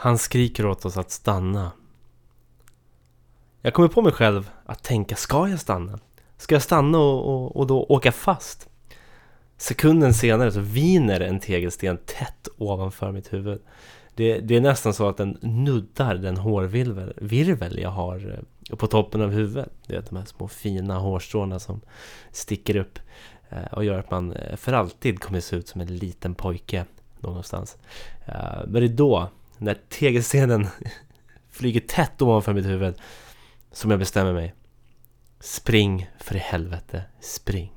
Han skriker åt oss att stanna. Jag kommer på mig själv att tänka, ska jag stanna? Ska jag stanna och, och, och då åka fast? Sekunden senare så viner en tegelsten tätt ovanför mitt huvud. Det, det, är nästan så att den nuddar den hårvirvel virvel jag har eh, på toppen av huvudet. Det är de här små fina hårstråna som sticker upp eh, och gör att man eh, för alltid kommer se ut som en liten pojke någonstans. Men det är då, när tegelstenen flyger tätt ovanför mitt huvud, som jag bestämmer mig. Spring för i helvete, spring.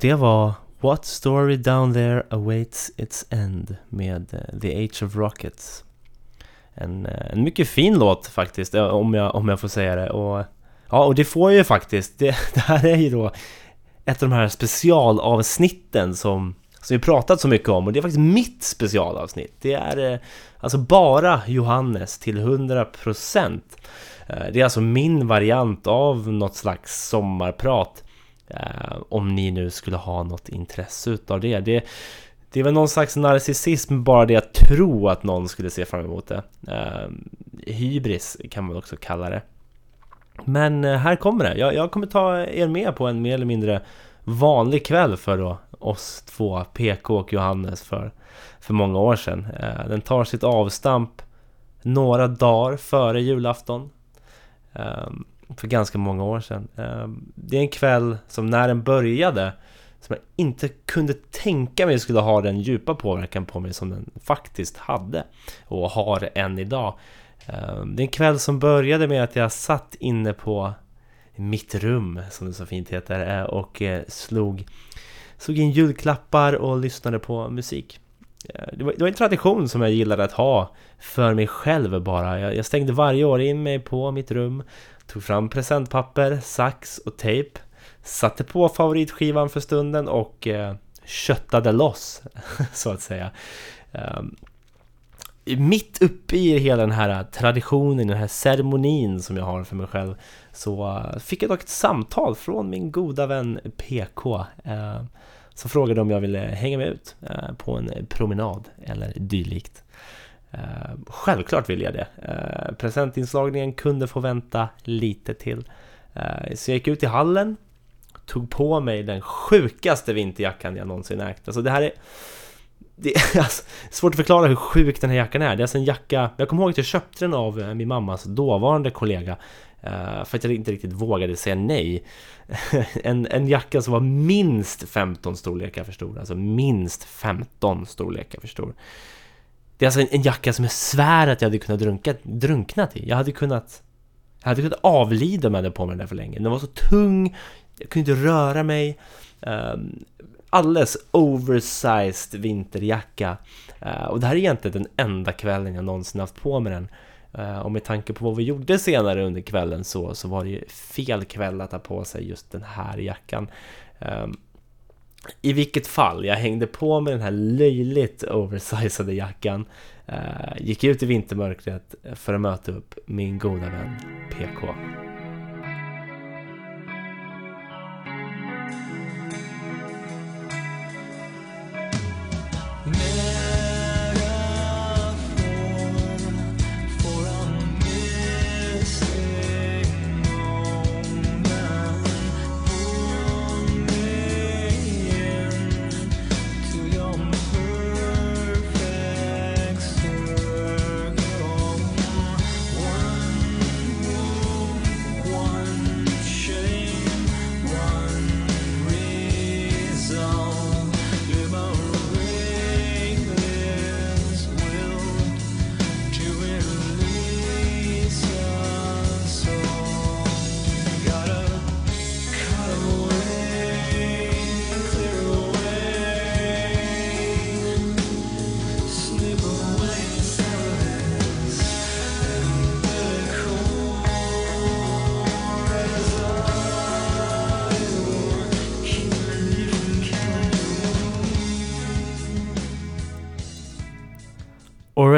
Det var What Story Down There Awaits Its End med eh, The Age of Rockets. En, eh, en mycket fin låt faktiskt, eh, om jag, om jag får säga det. Och, ja, och det får jag ju faktiskt. Det, det här är ju då ett av de här specialavsnitten som, som vi pratat så mycket om. Och det är faktiskt mitt specialavsnitt. Det är alltså bara Johannes till 100%. Det är alltså min variant av något slags sommarprat. Eh, om ni nu skulle ha något intresse utav det. det. Det är väl någon slags narcissism bara det att tro att någon skulle se fram emot det. Eh, hybris kan man också kalla det. Men eh, här kommer det. Jag, jag kommer ta er med på en mer eller mindre vanlig kväll för då oss två, PK och Johannes för, för många år sedan. Eh, den tar sitt avstamp några dagar före julafton. Ehm, för ganska många år sedan. Ehm, det är en kväll som när den började som jag inte kunde tänka mig skulle ha den djupa påverkan på mig som den faktiskt hade och har än idag. Ehm, det är en kväll som började med att jag satt inne på mitt rum, som det så fint heter, eh, och eh, slog, slog in julklappar och lyssnade på musik. Ehm, det var, det var, en tradition som jag gillade att ha för mig själv bara. Jag, jag stängde varje år in mig på mitt rum Tog fram presentpapper, sax och tejp Satte på favoritskivan för stunden och eh, köttade loss så att säga. Um, Mitt uppe i hela den här traditionen, den här ceremonin som jag har för mig själv Så eh, fick jag dock ett samtal från min goda vän PK eh, Som frågade om jag ville hänga med ut eh, på en promenad eller dylikt. Eh, självklart vill jag det. Eh, presentinslagningen kunde få vänta lite till. Eh, så jag gick ut i hallen, tog på mig den sjukaste vinterjackan jag någonsin ägt. Alltså det här är... Det är alltså, svårt att förklara hur sjuk den här jackan är. Det är alltså en jacka... Jag kommer ihåg att jag köpte den av min mammas dåvarande kollega. för att jag inte riktigt vågade säga nej. en, en jacka som var minst 15 storlekar för stor. Alltså minst 15 storlekar för stor. Det är alltså en, en, jacka som jag svär att jag hade kunnat drunka, drunknat i. Jag hade kunnat... Jag hade kunnat avlida om jag hade på mig den där för länge. Den var så tung, jag kunde inte röra mig. Um, alldeles oversized vinterjacka. Uh, och det här är egentligen den enda kvällen jag någonsin haft på mig den. Uh, och med tanke på vad vi gjorde senare under kvällen så, så var det ju fel kväll att ha på sig just den här jackan. Um, i vilket fall, jag hängde på med den här löjligt oversizade jackan eh, Gick ut i vintermörkret för att möta upp min goda vän PK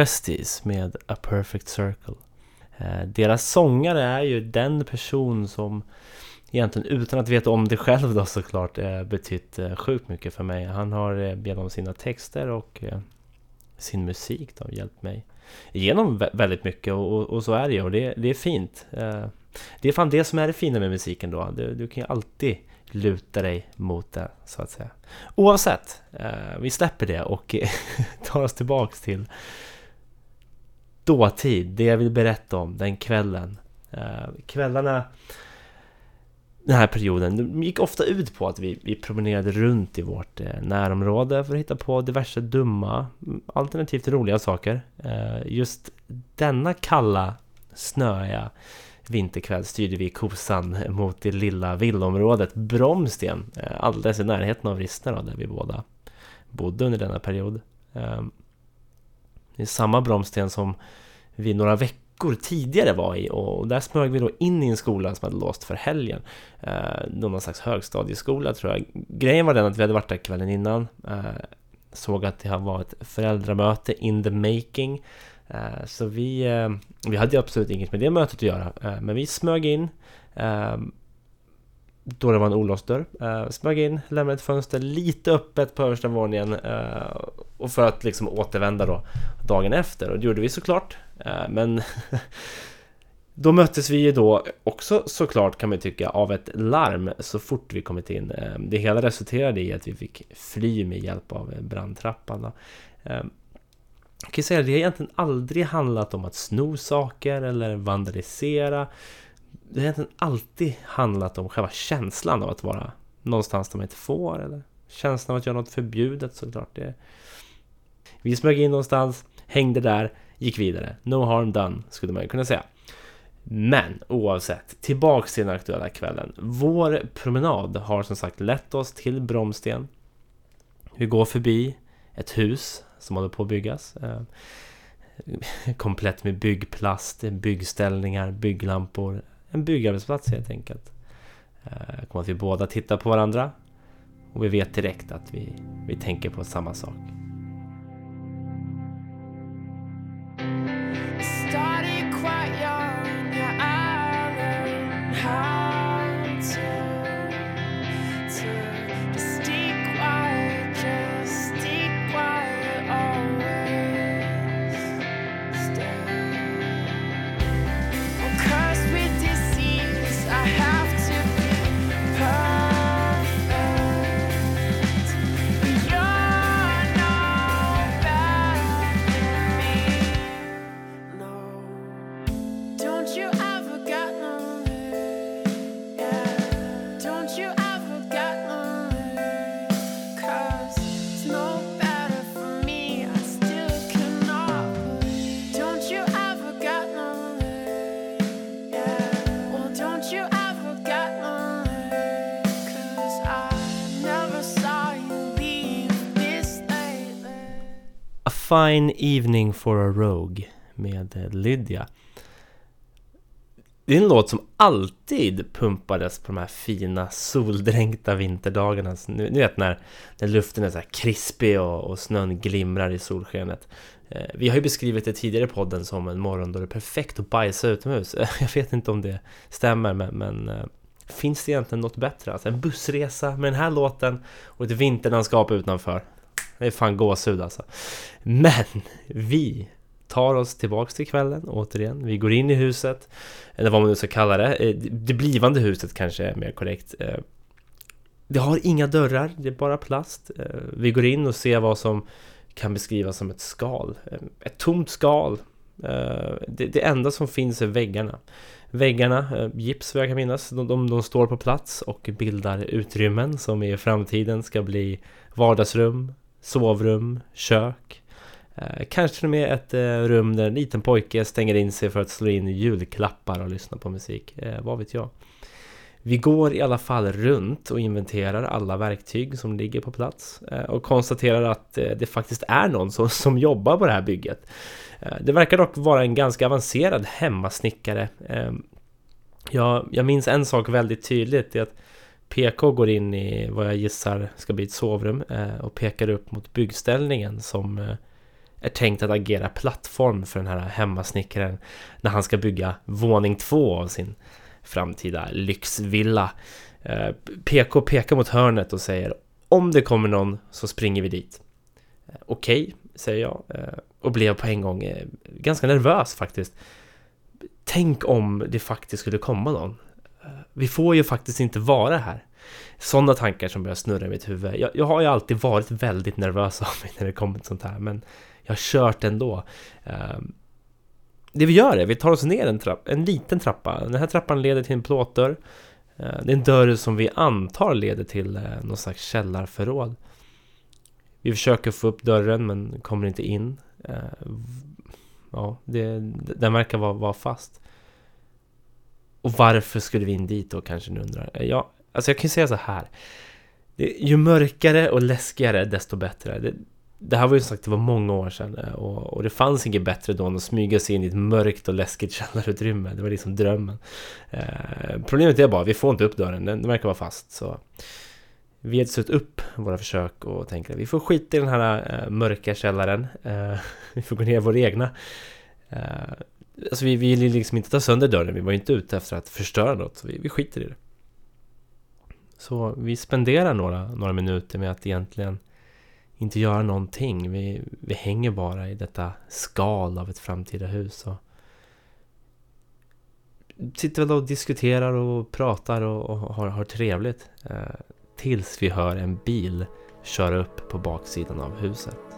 Orestes med A Perfect Circle. Eh, deras sångare är ju den person som egentligen utan att veta om det själv då såklart eh, betytt eh, sjukt mycket för mig. Han har genom sina texter och sin musik då hjälpt mig igenom väldigt mycket och, och, och så är det ju och det, det är fint. Det är fan det som är det fina med musiken då. Du, du kan ju alltid luta dig mot det så att säga. Oavsett, vi släpper det och tar oss tillbaks till dåtid, det jag vill berätta om den kvällen. Eh, kvällarna den här perioden de gick ofta ut på att vi, vi promenerade runt i vårt eh, närområde för att hitta på diverse dumma, alternativt roliga saker. Eh, just denna kalla, snöiga vinterkväll styrde vi kosan mot det lilla villområdet Bromsten, eh, alldeles i närheten av Rissne där vi båda bodde under denna period. Ehm, i det är samma Bromsten som vi några veckor tidigare var i och där smög vi då in i en skola som hade låst för helgen. Eh, någon slags högstadieskola tror jag. Grejen var den att vi hade varit där kvällen innan. Eh, såg att det var ett föräldramöte in the making. Eh, så vi, eh, vi hade absolut inget med det mötet att göra. Eh, men vi smög in. Eh, då det var en olåst dörr. Uh, smög in, lämnade ett fönster lite öppet på översta våningen uh, och för att liksom återvända då dagen efter och det gjorde vi såklart. Uh, men då möttes vi ju då också såklart kan man tycka av ett larm så fort vi kommit in. Uh, det hela resulterade i att vi fick fly med hjälp av brandtrappan. Då. Jag kan säga att det har egentligen aldrig handlat om att sno saker eller vandalisera det har egentligen alltid handlat om själva känslan av att vara någonstans där man inte får eller känslan av att göra något förbjudet såklart. Det... Vi smög in någonstans, hängde där, gick vidare. No harm done skulle man ju kunna säga. Men oavsett, tillbaks till den aktuella kvällen. Vår promenad har som sagt lett oss till Bromsten. Vi går förbi ett hus som håller på att byggas. Eh, komplett med byggplast, byggställningar, bygglampor, en byggarbetsplats helt enkelt. Eh, jag kommer att vi båda tittar på varandra och vi vet direkt att vi, vi tänker på samma sak. Fine Evening for a Rogue med eh, Lydia. Det är en låt som alltid pumpades på de här fina soldränkta vinterdagarna. Alltså, Ni vet när, när luften är så här krispig och, och snön glimrar i solskenet. Eh, vi har ju beskrivit det tidigare i podden som en morgon då det är perfekt att bajsa utomhus. Jag vet inte om det stämmer men, men eh, finns det egentligen något bättre? Alltså en bussresa med den här låten och ett vinterlandskap utanför. Det är fan gåshud alltså. Men vi tar oss tillbaks till kvällen återigen. Vi går in i huset, eller vad man nu ska kalla det. Eh, det blivande huset kanske är mer korrekt. Eh, det har inga dörrar, det är bara plast. Eh, vi går in och ser vad som kan beskrivas som ett skal. Ett tomt skal. Det, enda som finns är väggarna. Väggarna, gips vad jag kan minnas, de, de, de står på plats och bildar utrymmen som i framtiden ska bli vardagsrum, sovrum, kök. Eh, kanske till och med ett eh, rum där en liten pojke stänger in sig för att slå in julklappar och lyssna på musik. Eh, vad vet jag. Vi går i alla fall runt och inventerar alla verktyg som ligger på plats och konstaterar att det faktiskt är någon som, som jobbar på det här bygget. Det verkar dock vara en ganska avancerad hemmasnickare. Ehm, jag, jag minns en sak väldigt tydligt, det är att PK går in i vad jag gissar ska bli ett sovrum eh, och pekar upp mot byggställningen som eh, är tänkt att agera plattform för den här hemmasnickaren när han ska bygga våning två av sin framtida lyxvilla. Eh, PK pekar mot hörnet och säger om det kommer någon så springer vi dit. Okej, okay, säger jag och blev på en gång ganska nervös faktiskt. Tänk om det faktiskt skulle komma någon. Vi får ju faktiskt inte vara här. Sådana tankar som börjar snurra i mitt huvud. Jag, jag har ju alltid varit väldigt nervös av mig när det kommer till sånt här, men jag har kört ändå. Ehm, det vi gör är, vi tar oss ner en, trapp, en liten trappa. Den här trappan leder till en plåtdörr. Ehm, det är en dörr som vi antar leder till eh, någon slags källarförråd. Vi försöker få upp dörren men kommer inte in. Ehm, ja, det, den verkar vara, vara fast. Och varför skulle vi in dit då kanske ni undrar? Eh, ja, alltså jag kan ju säga så här. Det, ju mörkare och läskigare desto bättre. Det, det här var ju som sagt, det var många år sedan eh, och, och, det fanns inget bättre då än att smyga sig in i ett mörkt och läskigt källarutrymme. Det var liksom drömmen. Eh, problemet är bara, vi får inte upp dörren, den, den verkar vara fast. Så vi har sett upp våra försök och tänker att vi får skita i den här eh, mörka källaren. Eh, vi får gå ner i vår egna. Eh, Alltså vi ville liksom inte ta sönder dörren, vi var inte ute efter att förstöra något, så vi, vi skiter i det. Så vi spenderar några, några minuter med att egentligen inte göra någonting. Vi, vi hänger bara i detta skal av ett framtida hus. Och sitter väl och diskuterar och pratar och, och har, har trevligt. Eh, tills vi hör en bil köra upp på baksidan av huset.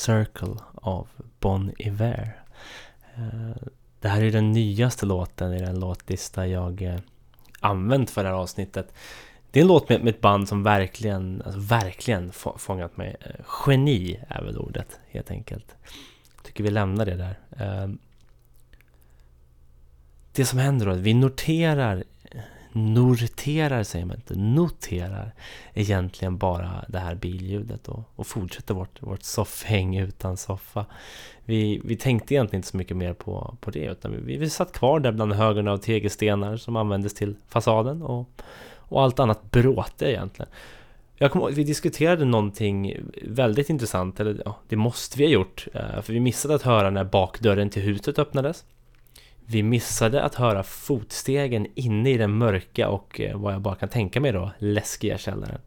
Circle av Bon Iver. Eh, det här är den nyaste låten i den låtlista jag eh, använt för det här avsnittet. Det är en låt med, ett band som verkligen, alltså verkligen fångat mig. Eh, geni är väl ordet helt enkelt. Tycker vi lämnar det där. Det som händer då, vi noterar noterar, säger man inte, noterar egentligen bara det här billjudet och, och fortsätter vårt, vårt soffhäng utan soffa. Vi, vi tänkte egentligen inte så mycket mer på, på det utan vi, vi satt kvar där bland högen av tegelstenar som användes till fasaden och, och allt annat bråte egentligen. Jag kommer vi diskuterade någonting väldigt intressant, eller ja, det måste vi ha gjort, eh, för vi missade att höra när bakdörren till huset öppnades. Vi missade att höra fotstegen inne i den mörka och eh, vad jag bara kan tänka mig då, läskiga källaren.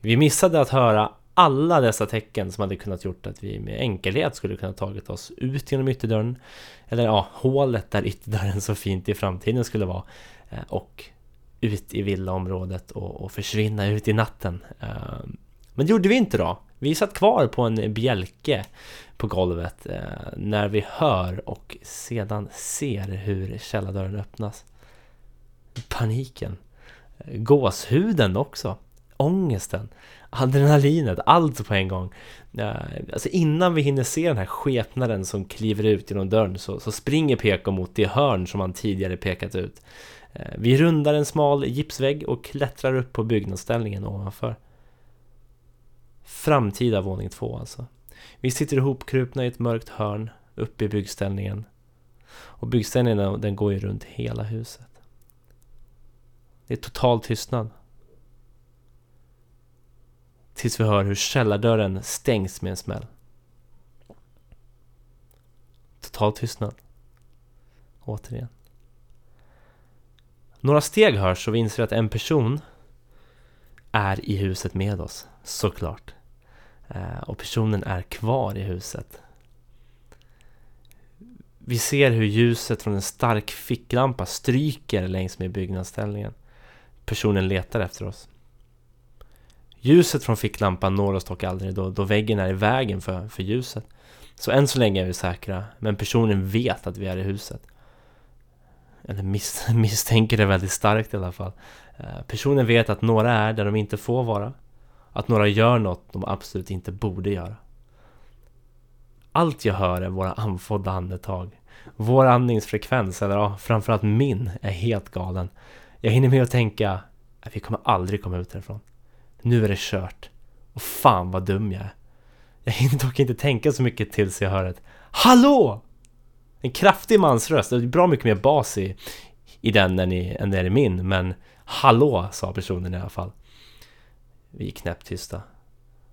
Vi missade att höra alla dessa tecken som hade kunnat gjort att vi med enkelhet skulle kunna tagit oss ut genom ytterdörren. Eller ja, hålet där ytterdörren så fint i framtiden skulle vara. Eh, och ut i villaområdet och, och försvinna ut i natten. Eh, men det gjorde vi inte då. Vi satt kvar på en bjälke på golvet eh, när vi hör och sedan ser hur källardörren öppnas. Paniken. Gåshuden också. ångesten, adrenalinet, allt på en gång. Eh, alltså innan vi hinner se den här skepnaden som kliver ut genom dörren så, så springer PK mot det hörn som han tidigare pekat ut. Eh, vi rundar en smal gipsvägg och klättrar upp på byggnadsställningen ovanför. Framtida våning två alltså. Vi sitter ihopkrupna i ett mörkt hörn uppe i byggställningen. Och byggställningen den går ju runt hela huset. Det är total tystnad. Tills vi hör hur källardörren stängs med en smäll. Total tystnad. Återigen. Några steg hörs och vi inser att en person är i huset med oss, såklart. Eh, och personen är kvar i huset. Vi ser hur ljuset från en stark ficklampa stryker längs med byggnadsställningen. Personen letar efter oss. Ljuset från ficklampan når oss dock aldrig då, då väggen är i vägen för, för ljuset. Så än så länge är vi säkra, men personen vet att vi är i huset. Eller mis misstänker det väldigt starkt i alla fall. Eh, personen vet att några är där de inte får vara. Att några gör något de absolut inte borde göra. Allt jag hör är våra andfådda andetag. Vår andningsfrekvens, eller ja, framförallt min, är helt galen. Jag hinner med att tänka att vi kommer aldrig komma ut härifrån. Nu är det kört. Och fan vad dum jag är. Jag hinner dock inte tänka så mycket tills jag hör ett HALLÅ! En kraftig mansröst, det är bra mycket mer bas i, i den än, i, än i min, men HALLÅ sa personen i alla fall. Vi är knäpptysta.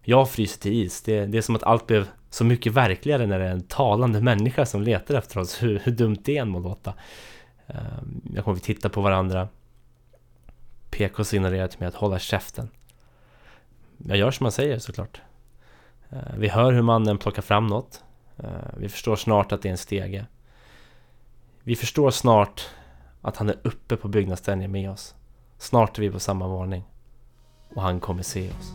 Jag fryser till is. Det, det är som att allt blev så mycket verkligare när det är en talande människa som letar efter oss. Hur, hur dumt det än må låta. Jag kommer att titta på varandra. PK signalerar till mig att hålla käften. Jag gör som man säger såklart. Ehm, vi hör hur mannen plockar fram något. Ehm, vi förstår snart att det är en stege. Vi förstår snart att han är uppe på byggnadsställningen med oss. Snart är vi på samma våning. Och han kommer se oss.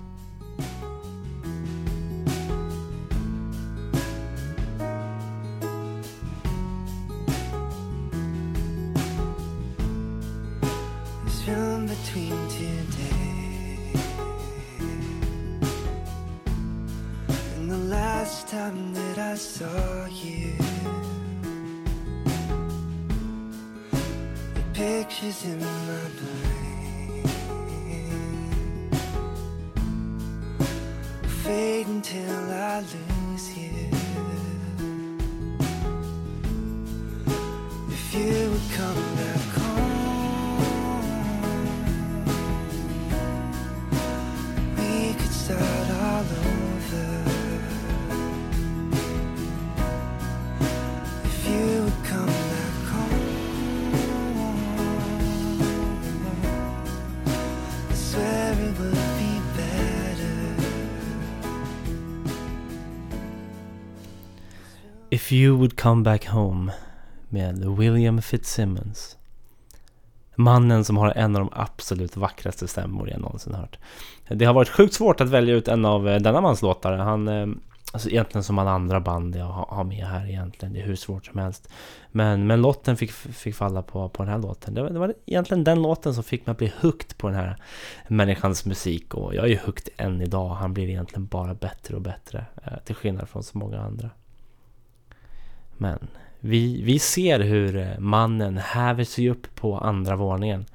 time that I saw you The pictures in my brain Fade until I lose you. If you would come You Would Come Back Home med William Fitzsimmons. Mannen som har en av de absolut vackraste stämmor jag någonsin hört. Det har varit sjukt svårt att välja ut en av eh, denna mans låtar. Han, eh, alltså egentligen som alla andra band jag har med här egentligen. Det är hur svårt som helst. Men, men lotten fick, fick falla på, på den här låten. Det var, det var egentligen den låten som fick mig att bli hooked på den här människans musik. Och jag är ju hooked än idag. Han blir egentligen bara bättre och bättre. Eh, till skillnad från så många andra. Men vi, vi ser hur eh, mannen häver sig upp på andra våningen.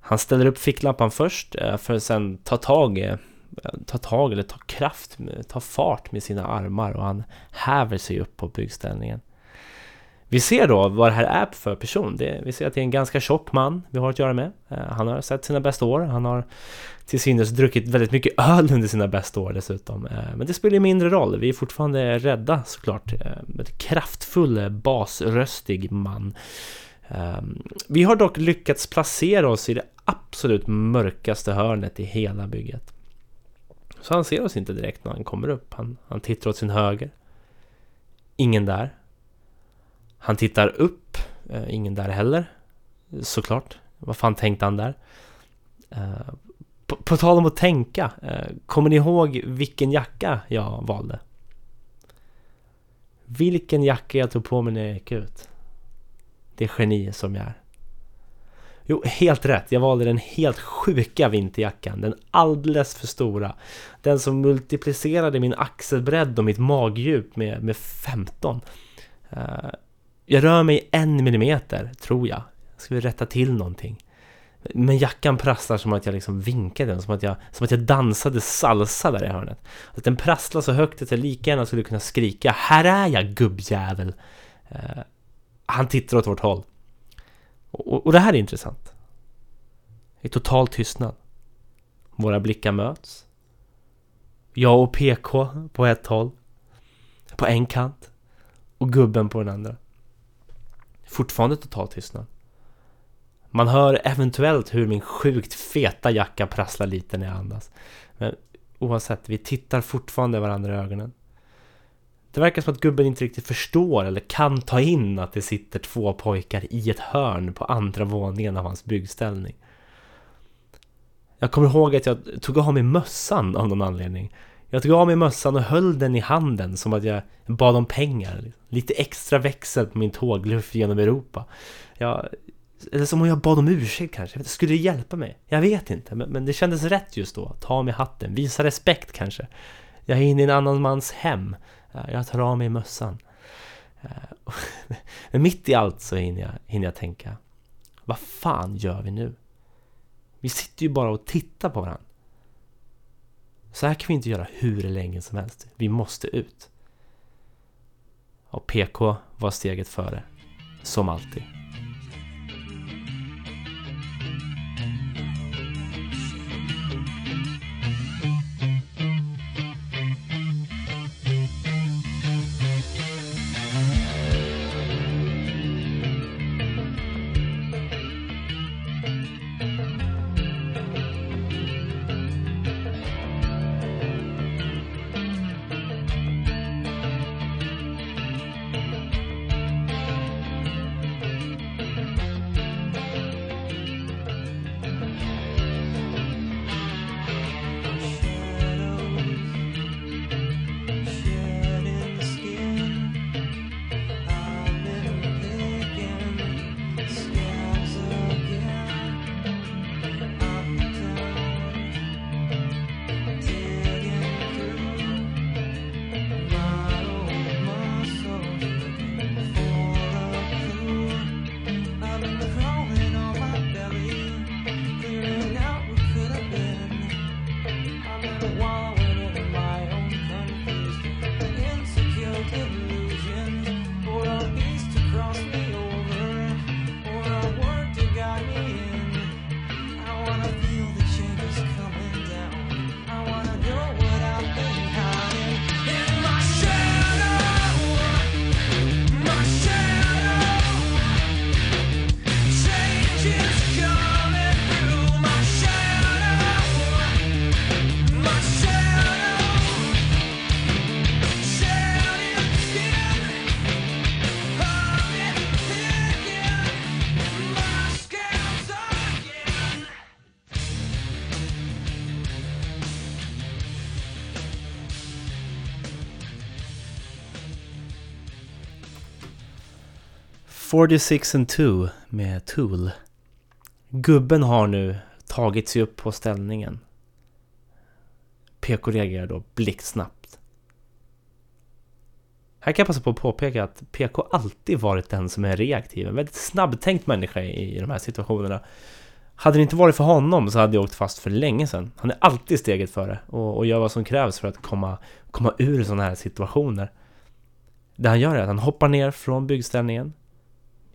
Han ställer upp ficklampan först eh, för att sen ta tag, eh, ta tag eller ta kraft, ta fart med sina armar och han häver sig upp på byggställningen. Vi ser då vad det här är för person. Det, vi ser att det är en ganska tjock man vi har att göra med. Eh, han har sett sina bästa år. Han har till synes druckit väldigt mycket öl under sina bästa år dessutom. Eh, men det spelar mindre roll. Vi är fortfarande rädda såklart. Eh, en kraftfull, basröstig man. Ehm, vi har dock lyckats placera oss i det absolut mörkaste hörnet i hela bygget. Så han ser oss inte direkt när han kommer upp. Han, han tittar åt sin höger. Ingen där. Han tittar upp, eh, ingen där heller. Såklart. Vad fan tänkte han där? Eh, på, på tal om att tänka, eh, kommer ni ihåg vilken jacka jag valde? Vilken jacka jag tog på mig när jag gick ut? Det geni som jag är. Jo, helt rätt. Jag valde den helt sjuka vinterjackan. Den alldeles för stora. Den som multiplicerade min axelbredd och mitt magdjup med, med 15. Jag rör mig en millimeter, tror jag. Jag skulle rätta till någonting. Men jackan prasslar som att jag liksom vinkade den, som att jag, som att jag dansade salsa där i hörnet. Att den prasslar så högt att jag lika gärna skulle kunna skrika Här är jag gubbjävel! Uh, han tittar åt vårt håll. Och, och det här är intressant. I total tystnad. Våra blickar möts. Jag och PK på ett håll. På en kant. Och gubben på den andra. Fortfarande total tystnad. Man hör eventuellt hur min sjukt feta jacka prasslar lite när jag andas. Men oavsett, vi tittar fortfarande varandra i ögonen. Det verkar som att gubben inte riktigt förstår eller kan ta in att det sitter två pojkar i ett hörn på andra våningen av hans byggställning. Jag kommer ihåg att jag tog av mig mössan av någon anledning. Jag tog av mig mössan och höll den i handen som att jag bad om pengar. Lite extra växel på min tågluff genom Europa. Jag, eller som om jag bad om ursäkt kanske. Skulle det hjälpa mig? Jag vet inte. Men, men det kändes rätt just då. Ta av mig hatten. Visa respekt kanske. Jag är inne i en annan mans hem. Jag tar av mig mössan. Men mitt i allt så hinner jag, hinner jag tänka. Vad fan gör vi nu? Vi sitter ju bara och tittar på varandra. Så här kan vi inte göra hur länge som helst. Vi måste ut. Och PK var steget före. Som alltid. 46 and 2 med Tool. Gubben har nu tagit sig upp på ställningen. PK reagerar då blixtsnabbt. Här kan jag passa på att påpeka att PK alltid varit den som är reaktiv. En väldigt snabbtänkt människa i, de här situationerna. Hade det inte varit för honom så hade jag åkt fast för länge sedan. Han är alltid steget före och, och gör vad som krävs för att komma, komma ur sådana här situationer. Det han gör är att han hoppar ner från byggställningen,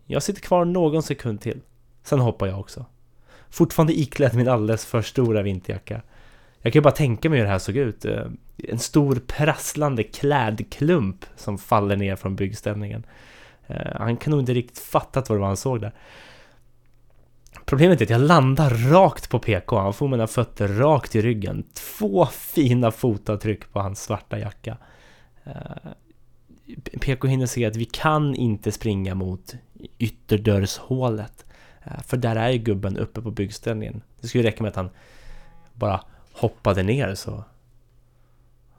jag sitter kvar någon sekund till. Sen hoppar jag också. Fortfarande iklädd min alldeles för stora vinterjacka. Jag kan ju bara tänka mig hur det här såg ut. Eh, en stor prasslande klädklump som faller ner från byggställningen. Eh, han kan nog inte riktigt fattat vad det var han såg där. Problemet är att jag landar rakt på PK. Han får mina fötter rakt i ryggen. Två fina fotavtryck på hans svarta jacka. Eh, PK hinner se att vi kan inte springa mot ytterdörrshålet. Eh, för där är ju gubben uppe på byggställningen. Det skulle räcka med att han bara hoppade ner så,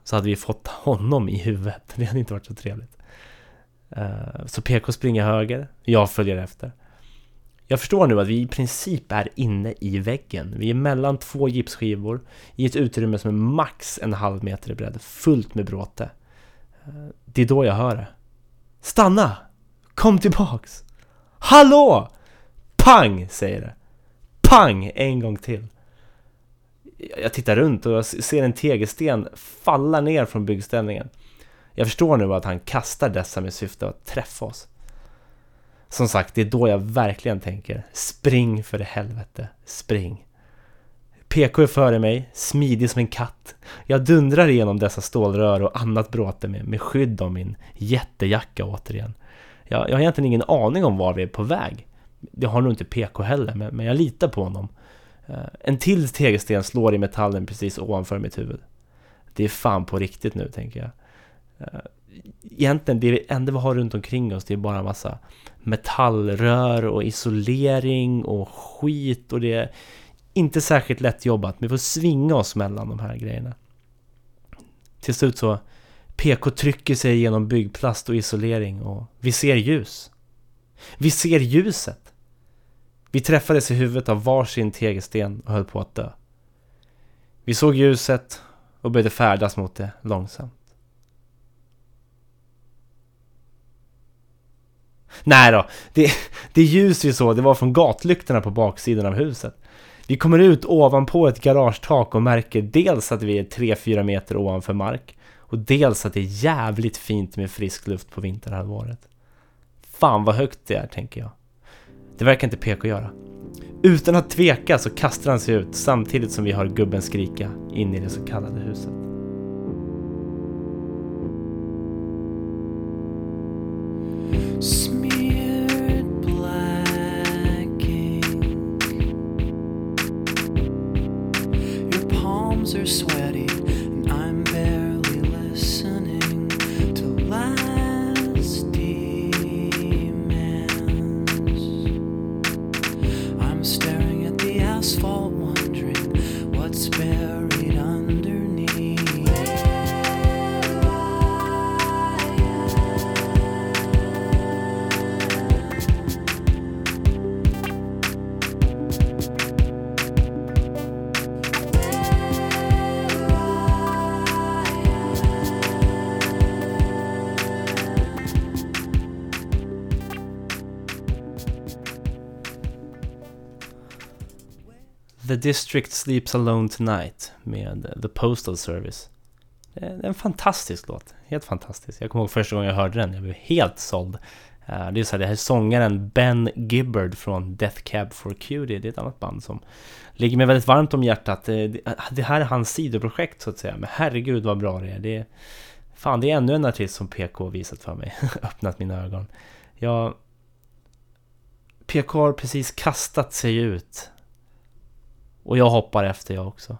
så hade vi fått honom i huvudet. Det hade inte varit så trevligt. Eh, så PK springer höger, jag följer efter. Jag förstår nu att vi i princip är inne i väggen. Vi är mellan två gipsskivor i ett utrymme som är max en halv meter i bredd, fullt med bråte. Eh, det är då jag hör det. Stanna! Kom tillbaks! Hallå! Pang, säger det. Pang, en gång till. Jag tittar runt och jag ser en tegelsten falla ner från byggställningen. Jag förstår nu att han kastar dessa med syfte att träffa oss. Som sagt, det är då jag verkligen tänker spring för helvete, spring. PK är före mig, smidig som en katt. Jag dundrar igenom dessa stålrör och annat bråte med, med skydd av min jättejacka återigen. Jag, jag har egentligen ingen aning om var vi är på väg. Det har nog inte PK heller, men, men jag litar på honom. Eh, en till tegelsten slår i metallen precis ovanför mitt huvud. Det är fan på riktigt nu, tänker jag. Eh, egentligen, det enda vi har runt omkring oss, det är bara en massa metallrör och isolering och skit och det är inte särskilt lätt jobbat. Vi får svinga oss mellan de här grejerna. Till slut så PK trycker sig genom byggplast och isolering och vi ser ljus. Vi ser ljuset. Vi träffades i huvudet av varsin tegelsten och höll på att dö. Vi såg ljuset och började färdas mot det långsamt. Nej då, det, det ljus vi såg det var från gatlyktorna på baksidan av huset. Vi kommer ut ovanpå ett garagetak och märker dels att vi är 3-4 meter ovanför mark och dels att det är jävligt fint med frisk luft på vinterhalvåret. Fan vad högt det är, tänker jag. Det verkar inte PK göra. Utan att tveka så kastar han sig ut samtidigt som vi hör gubben skrika in i det så kallade huset. Palms are sweaty, The District Sleeps Alone Tonight med The Postal Service. Det är en fantastisk låt. Helt fantastisk. Jag kommer ihåg första gången jag hörde den. Jag blev helt såld. Eh, det är så här, det här är sångaren Ben Gibbard från Death Cab for Cutie. Det är ett annat band som ligger mig väldigt varmt om hjärtat. Eh, det eh, det här är hans sidoprojekt så att säga. Men herregud vad bra det är. Det är fan, det är ännu en artist som PK visat för mig. Öppnat mina ögon. Jag... PK har precis kastat sig ut och jag hoppar efter jag också.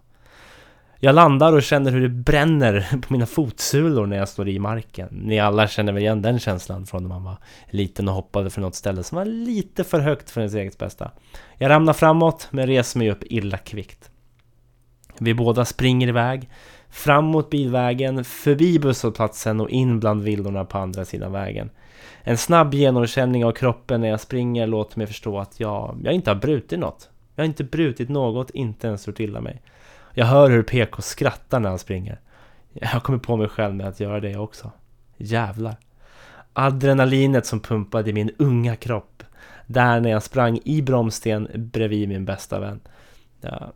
Jag landar och känner hur det bränner på mina fotsulor när jag står i marken. Ni alla känner väl igen den känslan från när man var liten och hoppade från något ställe som var lite för högt för ens eget bästa. Jag ramlar framåt men reser mig upp illa kvickt. Vi båda springer iväg, fram mot bilvägen, förbi busshållplatsen och in bland villorna på andra sidan vägen. En snabb genomkänning av kroppen när jag springer låter mig förstå att jag, jag inte har brutit något. Jag har inte brutit något, inte ens gjort illa mig. Jag hör hur PK skrattar när han springer. Jag kommer på mig själv med att göra det också. Jävlar. Adrenalinet som pumpade i min unga kropp. Där när jag sprang i bromsten bredvid min bästa vän. Ja,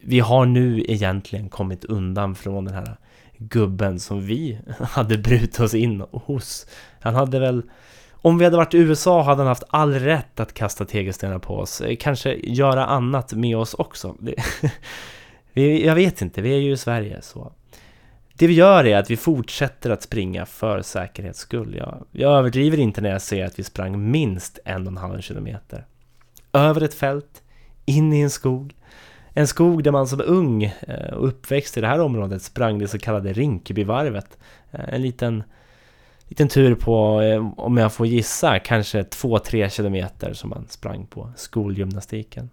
vi har nu egentligen kommit undan från den här gubben som vi hade brutit oss in hos. Han hade väl om vi hade varit i USA hade han haft all rätt att kasta tegelstenar på oss. Eh, kanske göra annat med oss också. Det, jag vet inte, vi är ju i Sverige så. Det vi gör är att vi fortsätter att springa för säkerhets skull. Jag, jag överdriver inte när jag säger att vi sprang minst en och en halv kilometer. Över ett fält, in i en skog. En skog där man som ung eh, och uppväxt i det här området sprang det så kallade Rinkebyvarvet. Eh, en liten liten tur på, eh, om jag får gissa, kanske 2-3 kilometer som man sprang på skolgymnastiken.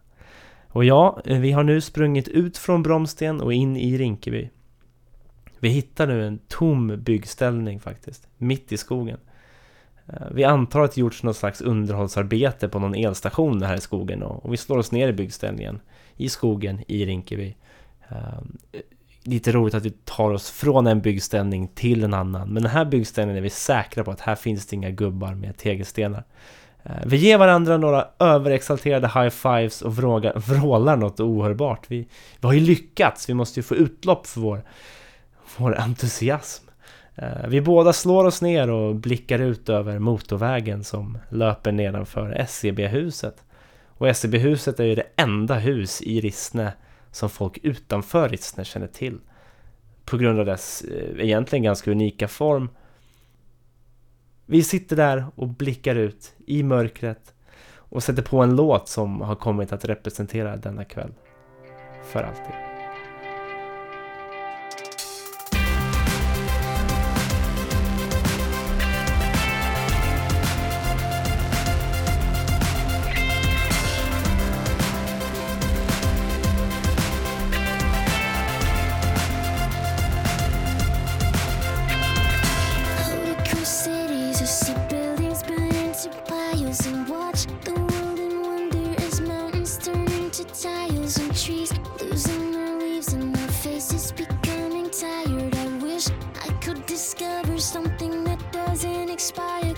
Och ja, eh, vi har nu sprungit ut från Bromsten och in i Rinkeby. Vi hittar nu en tom byggställning faktiskt, mitt i skogen. Eh, vi antar att det gjorts något slags underhållsarbete på någon elstation här i skogen och vi slår oss ner i byggställningen i skogen i Rinkeby. Lite roligt att vi tar oss från en byggställning till en annan. Men den här byggställningen är vi säkra på att här finns det inga gubbar med tegelstenar. Eh, vi ger varandra några överexalterade high-fives och vrålar något ohörbart. Vi, vi har ju lyckats, vi måste ju få utlopp för vår, vår entusiasm. Eh, vi båda slår oss ner och blickar ut över motorvägen som löper nedanför SCB-huset. Och SCB-huset är ju det enda hus i Rissne som folk utanför Rissne känner till. På grund av dess eh, egentligen ganska unika form. Vi sitter där och blickar ut i mörkret och sätter på en låt som har kommit att representera denna kväll. För alltid. Piles and watch the world in wonder as mountains turn into tiles and trees losing their leaves and their faces becoming tired. I wish I could discover something that doesn't expire.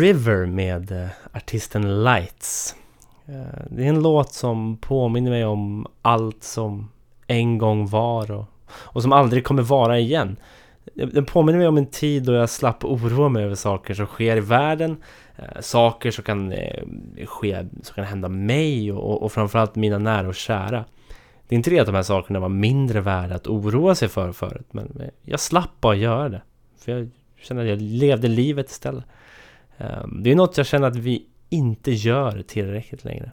River med eh, artisten Lights. Eh, det är en låt som påminner mig om allt som en gång var och, och som aldrig kommer vara igen. Den påminner mig om en tid då jag slapp oroa mig över saker som sker i världen. Eh, saker som kan ske, som kan hända mig och, och framförallt mina nära och kära. Det är inte det att de här sakerna var mindre värda att oroa sig för förut, men jag slapp bara göra det. För jag kände att jag levde livet istället. Ehm, det är något jag känner att vi inte gör tillräckligt längre.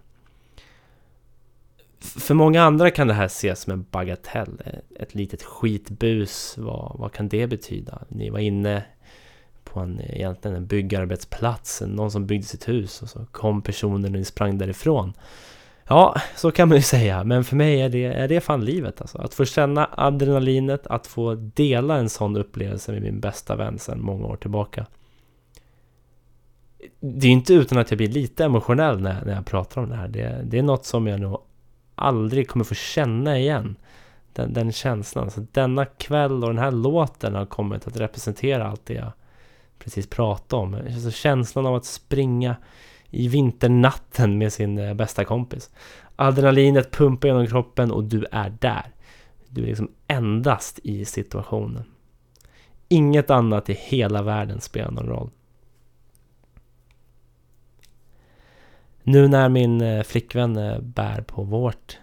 För många andra kan det här ses som en bagatell. Eh, ett litet skitbus, vad, vad kan det betyda? Ni var inne på en, egentligen en byggarbetsplats, någon som byggde sitt hus och så kom personen och ni sprang därifrån. Ja, så kan man ju säga, men för mig är det, är det fan livet alltså. Att få känna adrenalinet, att få dela en sån upplevelse med min bästa vän sedan många år tillbaka. Det är inte utan att jag blir lite emotionell när, när jag pratar om det här. Det, det är något som jag nog aldrig kommer få känna igen. Den, den känslan. Så denna kväll och den här låten har kommit att representera allt det jag precis pratade om. Alltså känslan av att springa i vinternatten med sin eh, bästa kompis. Adrenalinet pumpar genom kroppen och du är där. Du är liksom endast i situationen. Inget annat i hela världen spelar någon roll. Nu när min eh, flickvän eh, bär på vårt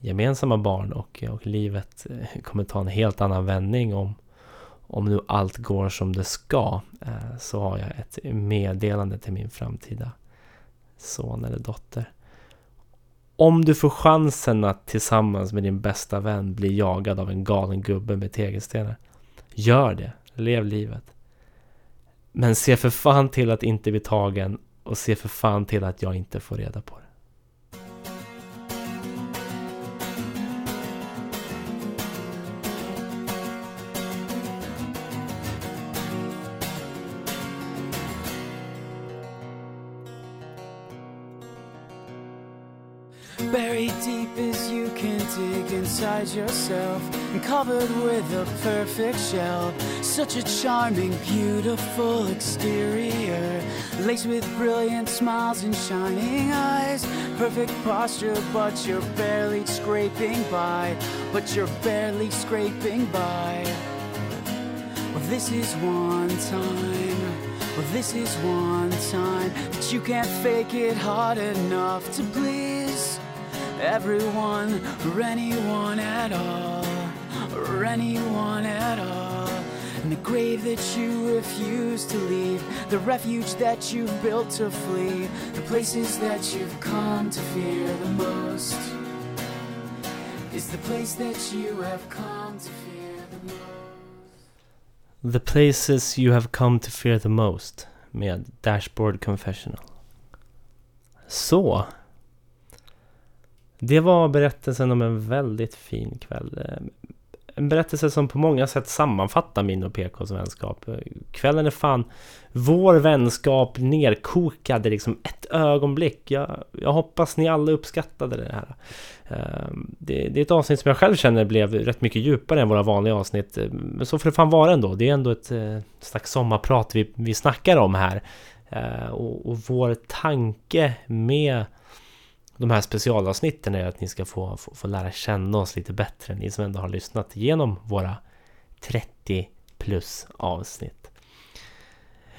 gemensamma barn och, eh, och livet kommer ta en helt annan vändning om, om nu allt går som det ska så har jag ett meddelande till min framtida son eller dotter. Om du får chansen att tillsammans med din bästa vän bli jagad av en galen gubbe med tegelstenar. Gör det. Lev livet. Men se för fan till att inte bli tagen och se för fan till att jag inte får reda på det. Dig inside yourself and covered with a perfect shell. Such a charming, beautiful exterior, laced with brilliant smiles and shining eyes. Perfect posture, but you're barely scraping by. But you're barely scraping by. Well, this is one time. Well, this is one time that you can't fake it hard enough to please everyone or anyone at all, or anyone at all. And the grave that you refuse to leave, the refuge that you've built to flee, the places that you've come to fear the most. is the place that you have come to fear the most. The places you have come to fear the most med Dashboard Confessional. Så. Det var berättelsen om en väldigt fin kväll. Eh, en berättelse som på många sätt sammanfattar min och PKs vänskap. Eh, kvällen är fan vår vänskap nerkokad i liksom ett ögonblick. Jag, jag hoppas ni alla uppskattade det här. Eh, det, det är ett avsnitt som jag själv känner blev rätt mycket djupare än våra vanliga avsnitt. Men så får det fan vara ändå. Det är ändå ett slags sommarprat vi, vi snackar om här. Och, och vår tanke med de här specialavsnitten är att ni ska få, få, få lära känna oss lite bättre. Ni som ändå har lyssnat igenom våra 30 plus avsnitt.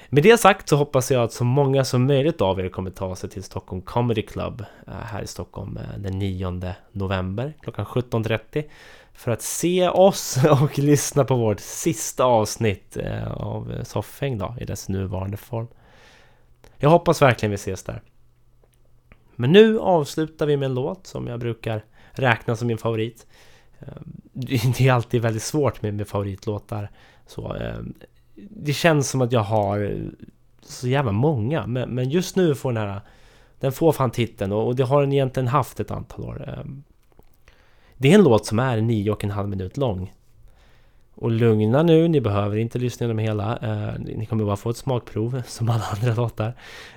Med det sagt så hoppas jag att så många som möjligt av er kommer ta sig till Stockholm Comedy Club eh, här i Stockholm eh, den 9 november klockan 17.30 för att se oss och lyssna på vårt sista avsnitt eh, av Soffhäng då i dess nuvarande form. Jag hoppas verkligen vi ses där. Men nu avslutar vi med en låt som jag brukar räkna som min favorit. Ehm, det är alltid väldigt svårt med, med favoritlåtar. Så, ehm, det känns som att jag har eh, så jävla många. Men, men just nu får den här... Den får fan titeln och, och det har den egentligen haft ett antal år. Ehm, det är en låt som är nio och en halv minut lång. Och lugna nu, ni behöver inte lyssna igenom hela. Eh, ni kommer bara få ett smakprov som alla andra låtar.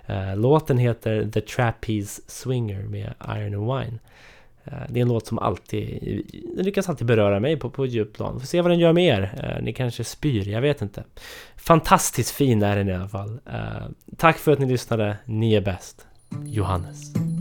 Eh, låten heter The Trapeze Swinger med Iron and Wine. Eh, det är en låt som alltid, den lyckas alltid beröra mig på, på ett djupt plan. Får se vad den gör med er. Eh, ni kanske spyr, jag vet inte. Fantastiskt fin är den i alla fall. Eh, tack för att ni lyssnade, ni är bäst. Johannes.